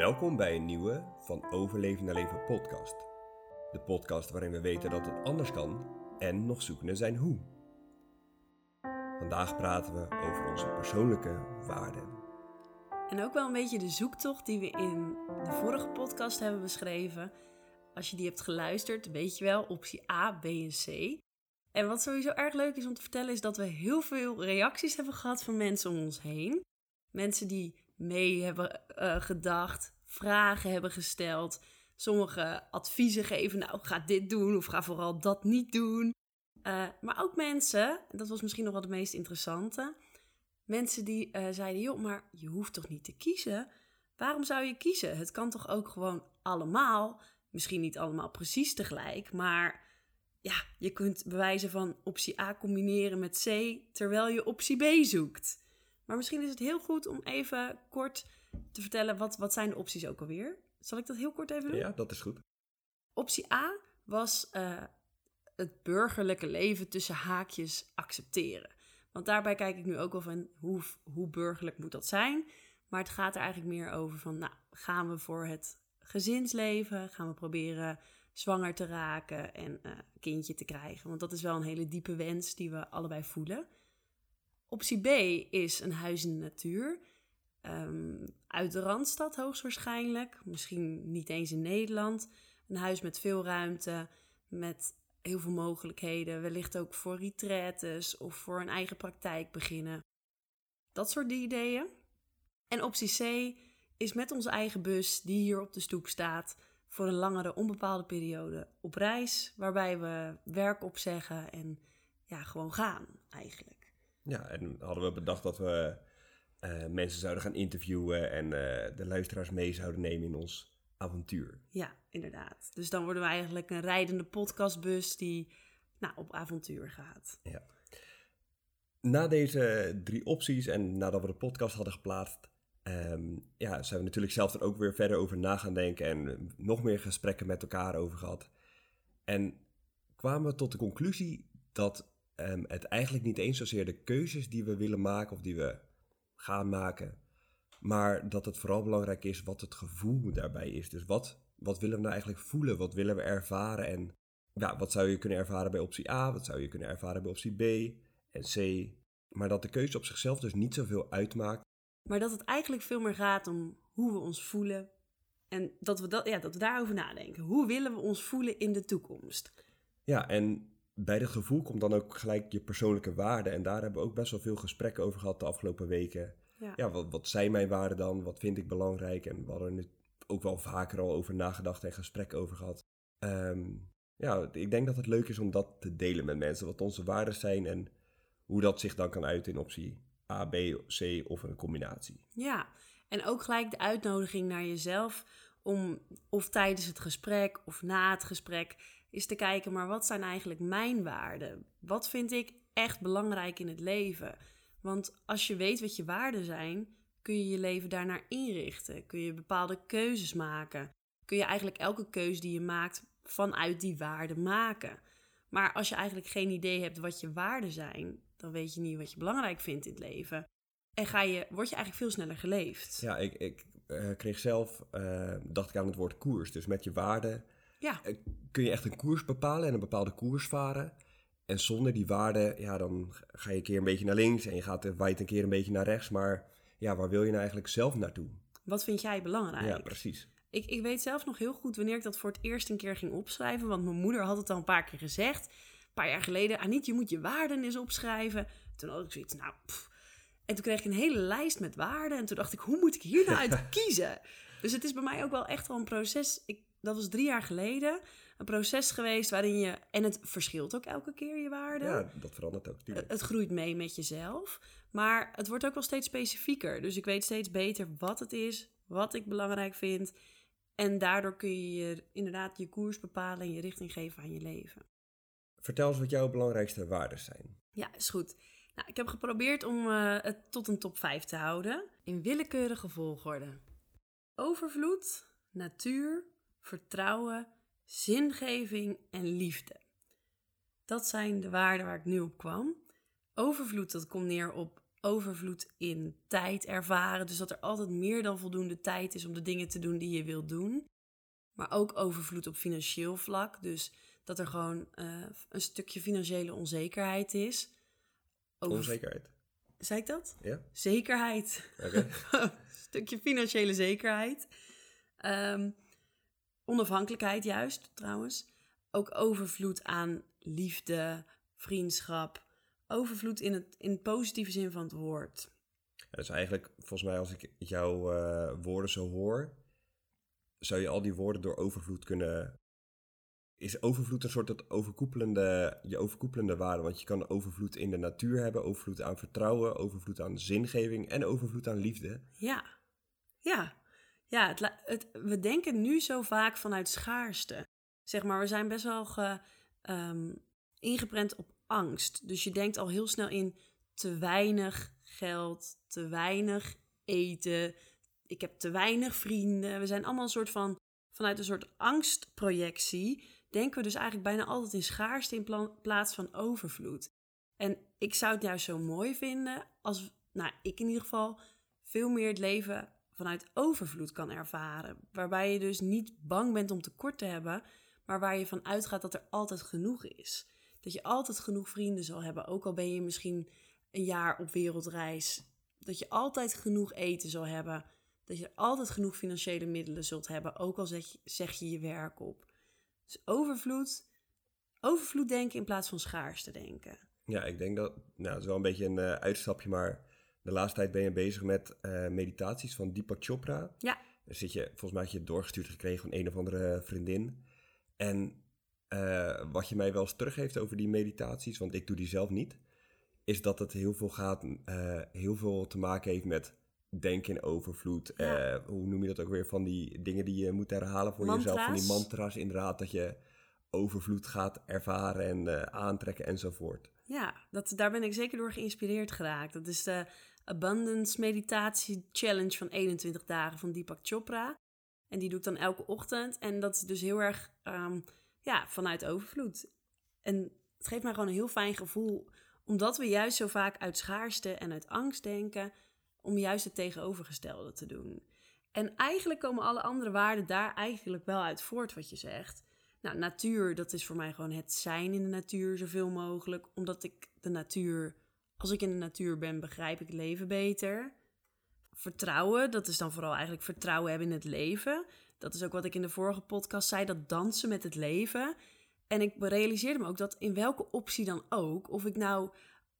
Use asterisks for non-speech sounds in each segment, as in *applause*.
Welkom bij een nieuwe van Overleven naar Leven podcast. De podcast waarin we weten dat het anders kan en nog zoekende zijn hoe. Vandaag praten we over onze persoonlijke waarden. En ook wel een beetje de zoektocht die we in de vorige podcast hebben beschreven. Als je die hebt geluisterd, weet je wel, optie A, B en C. En wat sowieso erg leuk is om te vertellen, is dat we heel veel reacties hebben gehad van mensen om ons heen. Mensen die mee hebben uh, gedacht, vragen hebben gesteld, sommige adviezen geven. Nou, ga dit doen of ga vooral dat niet doen. Uh, maar ook mensen, dat was misschien nog wel het meest interessante. Mensen die uh, zeiden: joh, maar je hoeft toch niet te kiezen? Waarom zou je kiezen? Het kan toch ook gewoon allemaal? Misschien niet allemaal precies tegelijk, maar ja, je kunt bewijzen van optie A combineren met C terwijl je optie B zoekt. Maar misschien is het heel goed om even kort te vertellen wat, wat zijn de opties ook alweer. Zal ik dat heel kort even doen? Ja, dat is goed. Optie A was uh, het burgerlijke leven tussen haakjes accepteren. Want daarbij kijk ik nu ook wel van hoe, hoe burgerlijk moet dat zijn. Maar het gaat er eigenlijk meer over van, nou, gaan we voor het gezinsleven? Gaan we proberen zwanger te raken en uh, een kindje te krijgen? Want dat is wel een hele diepe wens die we allebei voelen. Optie B is een huis in de natuur. Um, uit de Randstad hoogstwaarschijnlijk. Misschien niet eens in Nederland. Een huis met veel ruimte, met heel veel mogelijkheden. Wellicht ook voor retraites of voor een eigen praktijk beginnen. Dat soort ideeën. En optie C is met onze eigen bus, die hier op de stoep staat, voor een langere onbepaalde periode op reis. Waarbij we werk opzeggen en ja, gewoon gaan eigenlijk. Ja, en hadden we bedacht dat we uh, mensen zouden gaan interviewen en uh, de luisteraars mee zouden nemen in ons avontuur. Ja, inderdaad. Dus dan worden we eigenlijk een rijdende podcastbus die nou, op avontuur gaat. Ja. Na deze drie opties en nadat we de podcast hadden geplaatst, um, ja, zijn we natuurlijk zelf er ook weer verder over na gaan denken en nog meer gesprekken met elkaar over gehad. En kwamen we tot de conclusie dat um, het eigenlijk niet eens zozeer de keuzes die we willen maken of die we gaan maken. Maar dat het vooral belangrijk is wat het gevoel daarbij is. Dus wat, wat willen we nou eigenlijk voelen? Wat willen we ervaren? En ja, wat zou je kunnen ervaren bij optie A? Wat zou je kunnen ervaren bij optie B en C? Maar dat de keuze op zichzelf dus niet zoveel uitmaakt. Maar dat het eigenlijk veel meer gaat om hoe we ons voelen. En dat we, dat, ja, dat we daarover nadenken. Hoe willen we ons voelen in de toekomst? Ja, en bij dat gevoel komt dan ook gelijk je persoonlijke waarde. En daar hebben we ook best wel veel gesprekken over gehad de afgelopen weken. Ja, ja wat, wat zijn mijn waarden dan? Wat vind ik belangrijk? En we hadden er ook wel vaker al over nagedacht en gesprekken over gehad. Um, ja, ik denk dat het leuk is om dat te delen met mensen. Wat onze waarden zijn en hoe dat zich dan kan uiten in optie A, B, C of een combinatie. Ja, en ook gelijk de uitnodiging naar jezelf om of tijdens het gesprek of na het gesprek is te kijken, maar wat zijn eigenlijk mijn waarden? Wat vind ik echt belangrijk in het leven? Want als je weet wat je waarden zijn, kun je je leven daarnaar inrichten. Kun je bepaalde keuzes maken. Kun je eigenlijk elke keuze die je maakt vanuit die waarden maken. Maar als je eigenlijk geen idee hebt wat je waarden zijn, dan weet je niet wat je belangrijk vindt in het leven. En ga je, word je eigenlijk veel sneller geleefd. Ja, ik, ik uh, kreeg zelf, uh, dacht ik aan het woord koers. Dus met je waarden ja. Uh, kun je echt een koers bepalen en een bepaalde koers varen. En zonder die waarden, ja, dan ga je een keer een beetje naar links en je gaat waait een keer een beetje naar rechts. Maar ja, waar wil je nou eigenlijk zelf naartoe? Wat vind jij belangrijk? Ja, precies. Ik, ik weet zelf nog heel goed wanneer ik dat voor het eerst een keer ging opschrijven. Want mijn moeder had het al een paar keer gezegd. Een paar jaar geleden. Aniet, je moet je waarden eens opschrijven. Toen had ik zoiets, nou... Pff. En toen kreeg ik een hele lijst met waarden. En toen dacht ik, hoe moet ik hier nou *laughs* uit kiezen? Dus het is bij mij ook wel echt wel een proces. Ik, dat was drie jaar geleden. Een proces geweest waarin je... En het verschilt ook elke keer je waarde. Ja, dat verandert ook. Tuurlijk. Het groeit mee met jezelf. Maar het wordt ook wel steeds specifieker. Dus ik weet steeds beter wat het is, wat ik belangrijk vind. En daardoor kun je, je inderdaad je koers bepalen en je richting geven aan je leven. Vertel eens wat jouw belangrijkste waarden zijn. Ja, is goed. Nou, ik heb geprobeerd om uh, het tot een top 5 te houden. In willekeurige volgorde. Overvloed, natuur, vertrouwen, zingeving en liefde. Dat zijn de waarden waar ik nu op kwam. Overvloed, dat komt neer op overvloed in tijd ervaren. Dus dat er altijd meer dan voldoende tijd is om de dingen te doen die je wilt doen. Maar ook overvloed op financieel vlak. Dus dat er gewoon eh, een stukje financiële onzekerheid is. Over- Onzekerheid. Zei ik dat? Ja? Zekerheid. Oké. *laughs* een stukje financiële zekerheid. Ehm, onafhankelijkheid juist, trouwens. Ook overvloed aan liefde, vriendschap. Overvloed in, het, in positieve zin van het woord. Ja, dus eigenlijk, volgens mij, als ik jouw eh, woorden zo hoor, zou je al die woorden door overvloed kunnen. Is overvloed een soort het overkoepelende, je overkoepelende waarde? Want je kan overvloed in de natuur hebben, overvloed aan vertrouwen, overvloed aan zingeving en overvloed aan liefde. Ja, ja. Ja, we denken nu zo vaak vanuit schaarste. Zeg maar, we zijn best wel ge, ehm, ingeprent op angst. Dus je denkt al heel snel in te weinig geld, te weinig eten. Ik heb te weinig vrienden. We zijn allemaal een soort van, vanuit een soort angstprojectie, denken we dus eigenlijk bijna altijd in schaarste in pla- plaats van overvloed. En ik zou het juist zo mooi vinden als, nou, ik in ieder geval, veel meer het leven vanuit overvloed kan ervaren. Waarbij je dus niet bang bent om tekort te hebben, maar waar je van uitgaat dat er altijd genoeg is. Dat je altijd genoeg vrienden zal hebben, ook al ben je misschien een jaar op wereldreis. Dat je altijd genoeg eten zal hebben. Dat je altijd genoeg financiële middelen zult hebben, ook al zeg je je werk op. Dus overvloed, overvloed denken in plaats van schaarste denken. Ja, ik denk dat, nou, het is wel een beetje een eh, uitstapje, maar de laatste tijd ben je bezig met eh, meditaties van Deepak Chopra. Ja. Dan zit je, volgens mij had je het doorgestuurd gekregen van een of andere vriendin. En eh, wat je mij wel eens teruggeeft over die meditaties, want ik doe die zelf niet, is dat het heel veel gaat, eh, heel veel te maken heeft met denken in overvloed. Ja. Hoe noem je dat ook weer? Van die dingen die je moet herhalen voor jezelf. Van die Mantra's. inderdaad, dat je overvloed gaat ervaren en aantrekken enzovoort. Ja, dat, daar ben ik zeker door geïnspireerd geraakt. Dat is de Abundance Meditatie Challenge van 21 dagen van Deepak Chopra. En die doe ik dan elke ochtend. En dat is dus heel erg ehm, ja, vanuit overvloed. En het geeft mij gewoon een heel fijn gevoel. Omdat we juist zo vaak uit schaarste en uit angst denken. Om juist het tegenovergestelde te doen. En eigenlijk komen alle andere waarden daar eigenlijk wel uit voort wat je zegt. Nou, natuur, dat is voor mij gewoon het zijn in de natuur zoveel mogelijk. Omdat ik de natuur, als ik in de natuur ben, begrijp ik leven beter. Vertrouwen, dat is dan vooral eigenlijk vertrouwen hebben in het leven. Dat is ook wat ik in de vorige podcast zei, dat dansen met het leven. En ik realiseerde me ook dat in welke optie dan ook, of ik nou,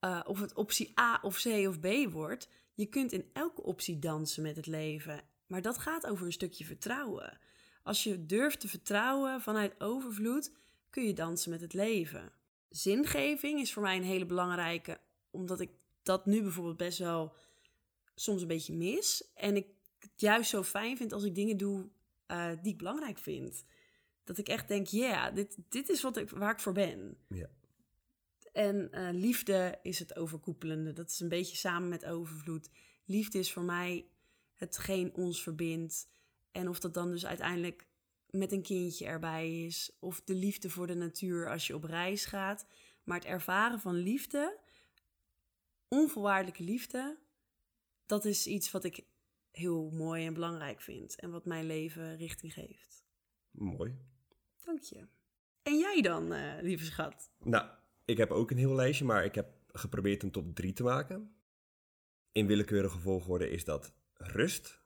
eh, of het optie A of C of B wordt, je kunt in elke optie dansen met het leven. Maar dat gaat over een stukje vertrouwen. Als je durft te vertrouwen vanuit overvloed, kun je dansen met het leven. Zingeving is voor mij een hele belangrijke, omdat ik dat nu bijvoorbeeld best wel soms een beetje mis. En ik het juist zo fijn vind als ik dingen doe eh, die ik belangrijk vind. Dat ik echt denk, ja, dit, dit is wat ik, waar ik voor ben. Ja. En eh, liefde is het overkoepelende. Dat is een beetje samen met overvloed. Liefde is voor mij hetgeen ons verbindt. En of dat dan dus uiteindelijk met een kindje erbij is. Of de liefde voor de natuur als je op reis gaat. Maar het ervaren van liefde, onvoorwaardelijke liefde, dat is iets wat ik heel mooi en belangrijk vind. En wat mijn leven richting geeft. Mooi. Dank je. En jij dan, eh, lieve schat? Nou, ik heb ook een heel lijstje, maar ik heb geprobeerd een top 3 te maken. In willekeurige volgorde is dat rust,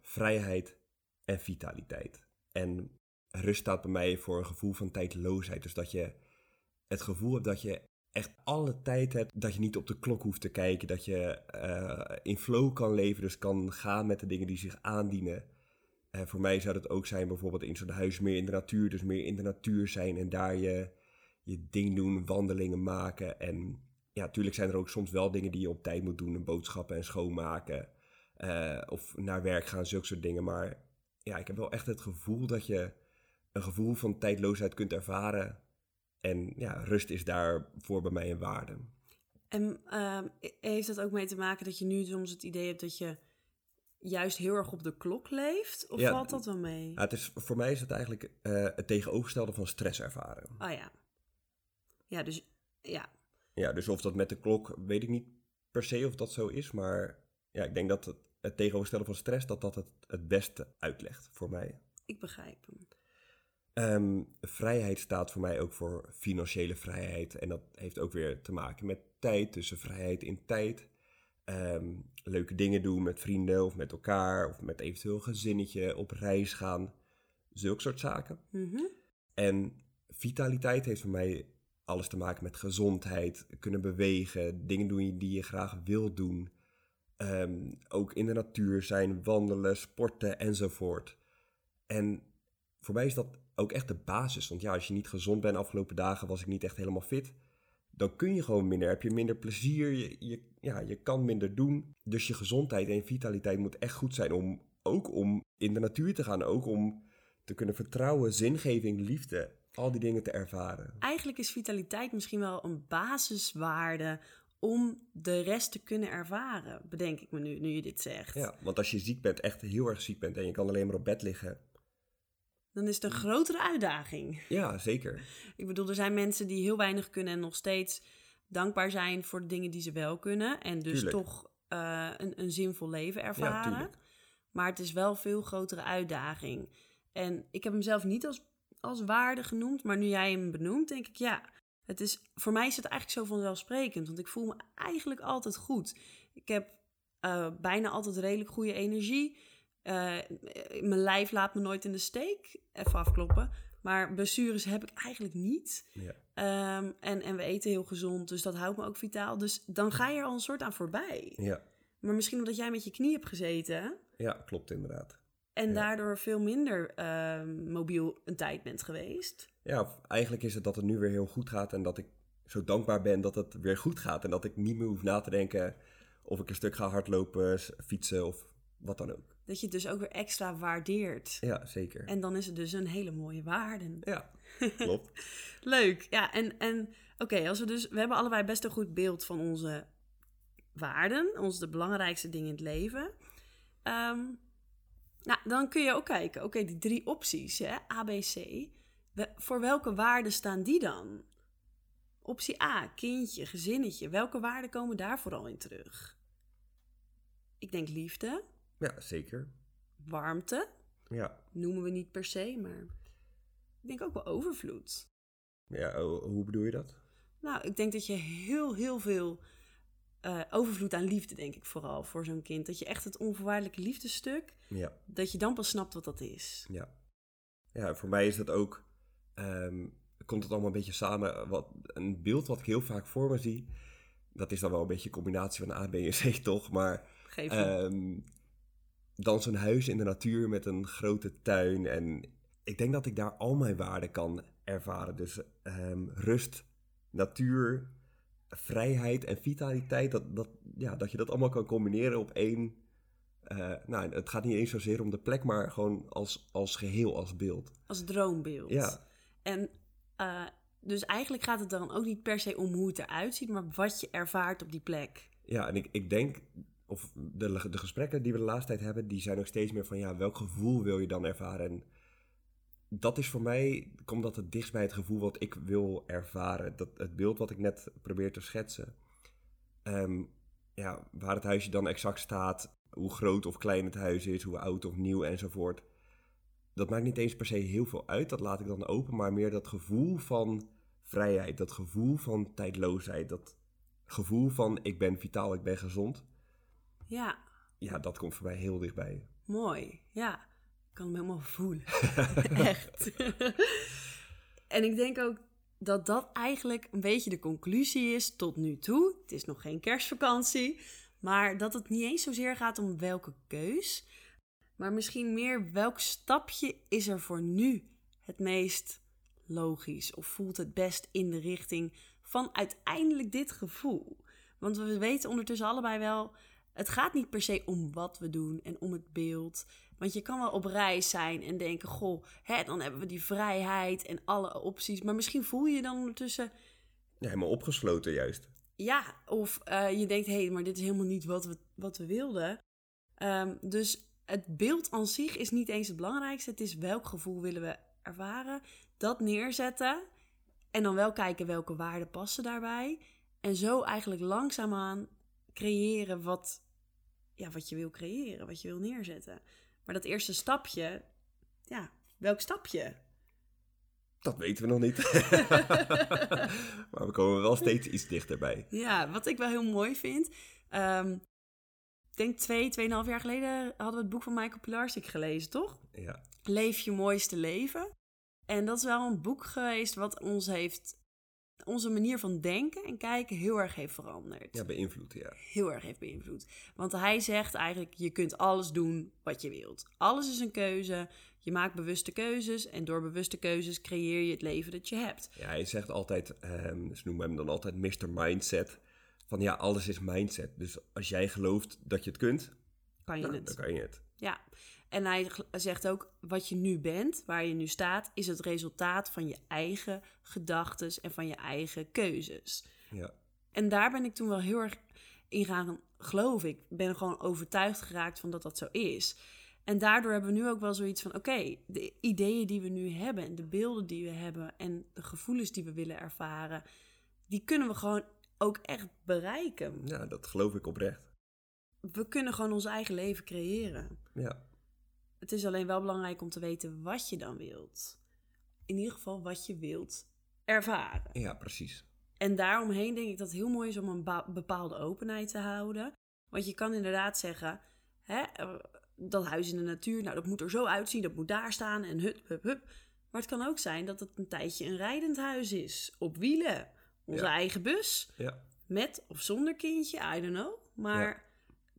vrijheid en vitaliteit. En rust staat bij mij voor een gevoel van tijdloosheid. Dus dat je het gevoel hebt dat je echt alle tijd hebt, dat je niet op de klok hoeft te kijken, dat je eh, in flow kan leven, dus kan gaan met de dingen die zich aandienen. Eh, voor mij zou dat ook zijn bijvoorbeeld in zo'n huis meer in de natuur, dus meer in de natuur zijn en daar je, je ding doen, wandelingen maken. En ja, natuurlijk zijn er ook soms wel dingen die je op tijd moet doen, boodschappen en schoonmaken. eh, of naar werk gaan, zulke soort dingen. Maar ja, ik heb wel echt het gevoel dat je een gevoel van tijdloosheid kunt ervaren. En ja, rust is daarvoor bij mij een waarde. En ehm, heeft dat ook mee te maken dat je nu soms het idee hebt dat je juist heel erg op de klok leeft? Of Ja. valt dat wel mee? Ja, het is, voor mij is het eigenlijk eh, het tegenovergestelde van stress ervaren. Oh ja. Ja, dus ja. Ja, dus of dat met de klok, weet ik niet per se of dat zo is, maar ja, ik denk dat het, het tegenoverstellen van stress, dat dat het het beste uitlegt voor mij. Ik begrijp hem. Ehm, vrijheid staat voor mij ook voor financiële vrijheid. En dat heeft ook weer te maken met tijd, tussen vrijheid in tijd. Ehm, leuke dingen doen met vrienden of met elkaar, of met eventueel een gezinnetje, op reis gaan. Zulke soort zaken. Mhm. En vitaliteit heeft voor mij alles te maken met gezondheid, kunnen bewegen, dingen doen die je graag wilt doen. Ehm, ook in de natuur zijn, wandelen, sporten enzovoort. En voor mij is dat ook echt de basis. Want ja, als je niet gezond bent, afgelopen dagen was ik niet echt helemaal fit. Dan kun je gewoon minder, heb je minder plezier, je, je, ja, je kan minder doen. Dus je gezondheid en je vitaliteit moet echt goed zijn om ook om in de natuur te gaan. Ook om te kunnen vertrouwen, zingeving, liefde, al die dingen te ervaren. Eigenlijk is vitaliteit misschien wel een basiswaarde om de rest te kunnen ervaren, bedenk ik me nu, nu je dit zegt. Ja, want als je ziek bent, echt heel erg ziek bent en je kan alleen maar op bed liggen. Dan is het een grotere uitdaging. Ja, zeker. Ik bedoel, er zijn mensen die heel weinig kunnen en nog steeds dankbaar zijn voor de dingen die ze wel kunnen. En dus Tuurlijk. toch eh, een, een zinvol leven ervaren. tuurlijk. maar het is wel een veel grotere uitdaging. En ik heb hem zelf niet als, als waarde genoemd, maar nu jij hem benoemt, denk ik ja. Het is, voor mij is het eigenlijk zo vanzelfsprekend, want ik voel me eigenlijk altijd goed. Ik heb eh, bijna altijd redelijk goede energie. Eh, mijn lijf laat me nooit in de steek. Even afkloppen. Maar blessures heb ik eigenlijk niet. Ja. Ehm, en, en we eten heel gezond, dus dat houdt me ook vitaal. Dus dan ga je er al een soort aan voorbij. Ja, Maar misschien omdat jij met je knie hebt gezeten ja klopt inderdaad. en Ja. daardoor veel minder ehm, mobiel een tijd bent geweest. Ja, eigenlijk is het dat het nu weer heel goed gaat en dat ik zo dankbaar ben dat het weer goed gaat. En dat ik niet meer hoef na te denken of ik een stuk ga hardlopen, fietsen of wat dan ook. Dat je het dus ook weer extra waardeert. Ja, zeker. En dan is het dus een hele mooie waarde. Ja, klopt. *laughs* Leuk. Ja, en, en oké, als we dus, we hebben allebei best een goed beeld van onze waarden, onze de belangrijkste dingen in het leven. Ehm, nou, dan kun je ook kijken, oké, die drie opties, hè, A, B, C, we- voor welke waarden staan die dan? Optie A, kindje, gezinnetje. Welke waarden komen daar vooral in terug? Ik denk liefde, Ja, zeker. warmte, Ja, noemen we niet per se, maar ik denk ook wel overvloed. ja hoe bedoel je dat? Nou, ik denk dat je heel, heel veel eh, overvloed aan liefde, denk ik vooral, voor zo'n kind. Dat je echt het onvoorwaardelijke liefdestuk, Ja, dat je dan pas snapt wat dat is. ja. Ja, voor mij is dat ook, ehm, komt het allemaal een beetje samen. Wat, een beeld wat ik heel vaak voor me zie, dat is dan wel een beetje een combinatie van A, B en C *laughs* toch, maar... Ehm, dan zo'n huis in de natuur met een grote tuin. En ik denk dat ik daar al mijn waarden kan ervaren. Dus ehm, rust, natuur, vrijheid en vitaliteit. Dat, dat, ja, dat je dat allemaal kan combineren op één. eh, nou, het gaat niet eens zozeer om de plek, maar gewoon als, als geheel, als beeld. Als droombeeld. Ja, En eh, dus eigenlijk gaat het dan ook niet per se om hoe het eruit ziet, maar wat je ervaart op die plek. ja en ik, ik denk, of de, de gesprekken die we de laatste tijd hebben, die zijn ook steeds meer van, ja, welk gevoel wil je dan ervaren? En dat is voor mij, komt dat het dichtst bij het gevoel wat ik wil ervaren. Dat, het beeld wat ik net probeer te schetsen. Ehm, ja, waar het huisje dan exact staat, hoe groot of klein het huis is, hoe oud of nieuw enzovoort. Dat maakt niet eens per se heel veel uit, dat laat ik dan open, maar meer dat gevoel van vrijheid, dat gevoel van tijdloosheid, dat gevoel van ik ben vitaal, ik ben gezond. Ja, Ja, dat komt voor mij heel dichtbij. mooi. Ja, ik kan hem helemaal voelen. *laughs* Echt. *laughs* en ik denk ook dat dat eigenlijk een beetje de conclusie is tot nu toe. Het is nog geen kerstvakantie, maar dat het niet eens zozeer gaat om welke keus, maar misschien meer welk stapje is er voor nu het meest logisch of voelt het best in de richting van uiteindelijk dit gevoel. Want we weten ondertussen allebei wel, het gaat niet per se om wat we doen en om het beeld. Want je kan wel op reis zijn en denken, goh, hè, dan hebben we die vrijheid en alle opties. Maar misschien voel je je dan ondertussen, Ja, helemaal opgesloten juist. ja, of eh, je denkt, hé, hey, maar dit is helemaal niet wat we, wat we wilden. Ehm, dus het beeld aan zich is niet eens het belangrijkste. Het is welk gevoel willen we ervaren, dat neerzetten en dan wel kijken welke waarden passen daarbij. En zo eigenlijk langzaamaan creëren wat, ja, wat je wil creëren, wat je wil neerzetten. Maar dat eerste stapje, ja, welk stapje? Dat weten we nog niet. *laughs* maar we komen wel steeds iets dichterbij. Ja, wat ik wel heel mooi vind. ehm, ik denk twee, tweeënhalf jaar geleden hadden we het boek van Michael Pilarczyk gelezen, toch? Ja, Leef je mooiste leven. En dat is wel een boek geweest wat ons heeft, onze manier van denken en kijken heel erg heeft veranderd. ja beïnvloed, ja. Heel erg heeft beïnvloed. Want hij zegt eigenlijk, je kunt alles doen wat je wilt. Alles is een keuze. Je maakt bewuste keuzes en door bewuste keuzes creëer je het leven dat je hebt. Ja, hij zegt altijd, ehm, ze noemen hem dan altijd Mr. Mindset. Van ja, alles is mindset. Dus als jij gelooft dat je het kunt, Kan je nou, het? dan kan je het. Ja, en hij zegt ook, wat je nu bent, waar je nu staat, is het resultaat van je eigen gedachten en van je eigen keuzes. Ja, En daar ben ik toen wel heel erg in gaan geloven. Ik ben gewoon overtuigd geraakt van dat dat zo is. En daardoor hebben we nu ook wel zoiets van: oké, de ideeën die we nu hebben en de beelden die we hebben en de gevoelens die we willen ervaren, die kunnen we gewoon ook echt bereiken. ja, dat geloof ik oprecht. We kunnen gewoon ons eigen leven creëren. Ja, Het is alleen wel belangrijk om te weten wat je dan wilt. In ieder geval wat je wilt ervaren. ja precies. En daaromheen denk ik dat het heel mooi is om een bepaalde openheid te houden. Want je kan inderdaad zeggen, hè, eh, dat huis in de natuur, nou dat moet er zo uitzien, dat moet daar staan en hup, hup, hup. Maar het kan ook zijn dat het een tijdje een rijdend huis is, op wielen. Onze Ja. eigen bus, Ja, met of zonder kindje, I don't know. Maar.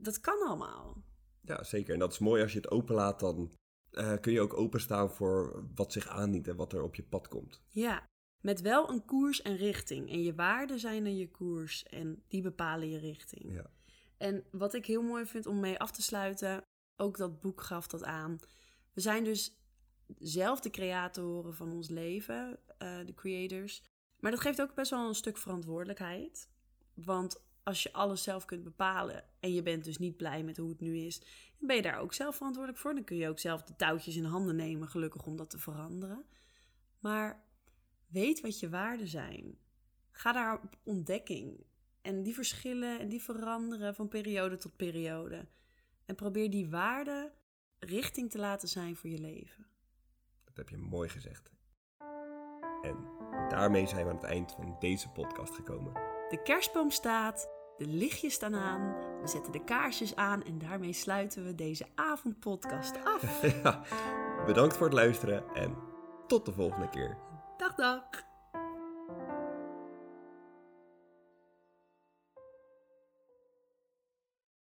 Dat kan allemaal. ja, zeker. En dat is mooi als je het openlaat, dan eh, kun je ook openstaan voor wat zich aandient en wat er op je pad komt. Ja, met wel een koers en richting. En je waarden zijn dan je koers en die bepalen je richting. Ja. En wat ik heel mooi vind om mee af te sluiten, ook dat boek gaf dat aan. We zijn dus zelf de creatoren van ons leven, eh, de creators. Maar dat geeft ook best wel een stuk verantwoordelijkheid. Want als je alles zelf kunt bepalen en je bent dus niet blij met hoe het nu is, ben je daar ook zelf verantwoordelijk voor. Dan kun je ook zelf de touwtjes in handen nemen, gelukkig om dat te veranderen. Maar weet wat je waarden zijn. Ga daar op ontdekking. En die verschillen en die veranderen van periode tot periode. En probeer die waarden richting te laten zijn voor je leven. Dat heb je mooi gezegd. En daarmee zijn we aan het eind van deze podcast gekomen. De kerstboom staat, de lichtjes staan aan, we zetten de kaarsjes aan en daarmee sluiten we deze avondpodcast af. *laughs* ja, bedankt voor het luisteren en tot de volgende keer. Dag dag!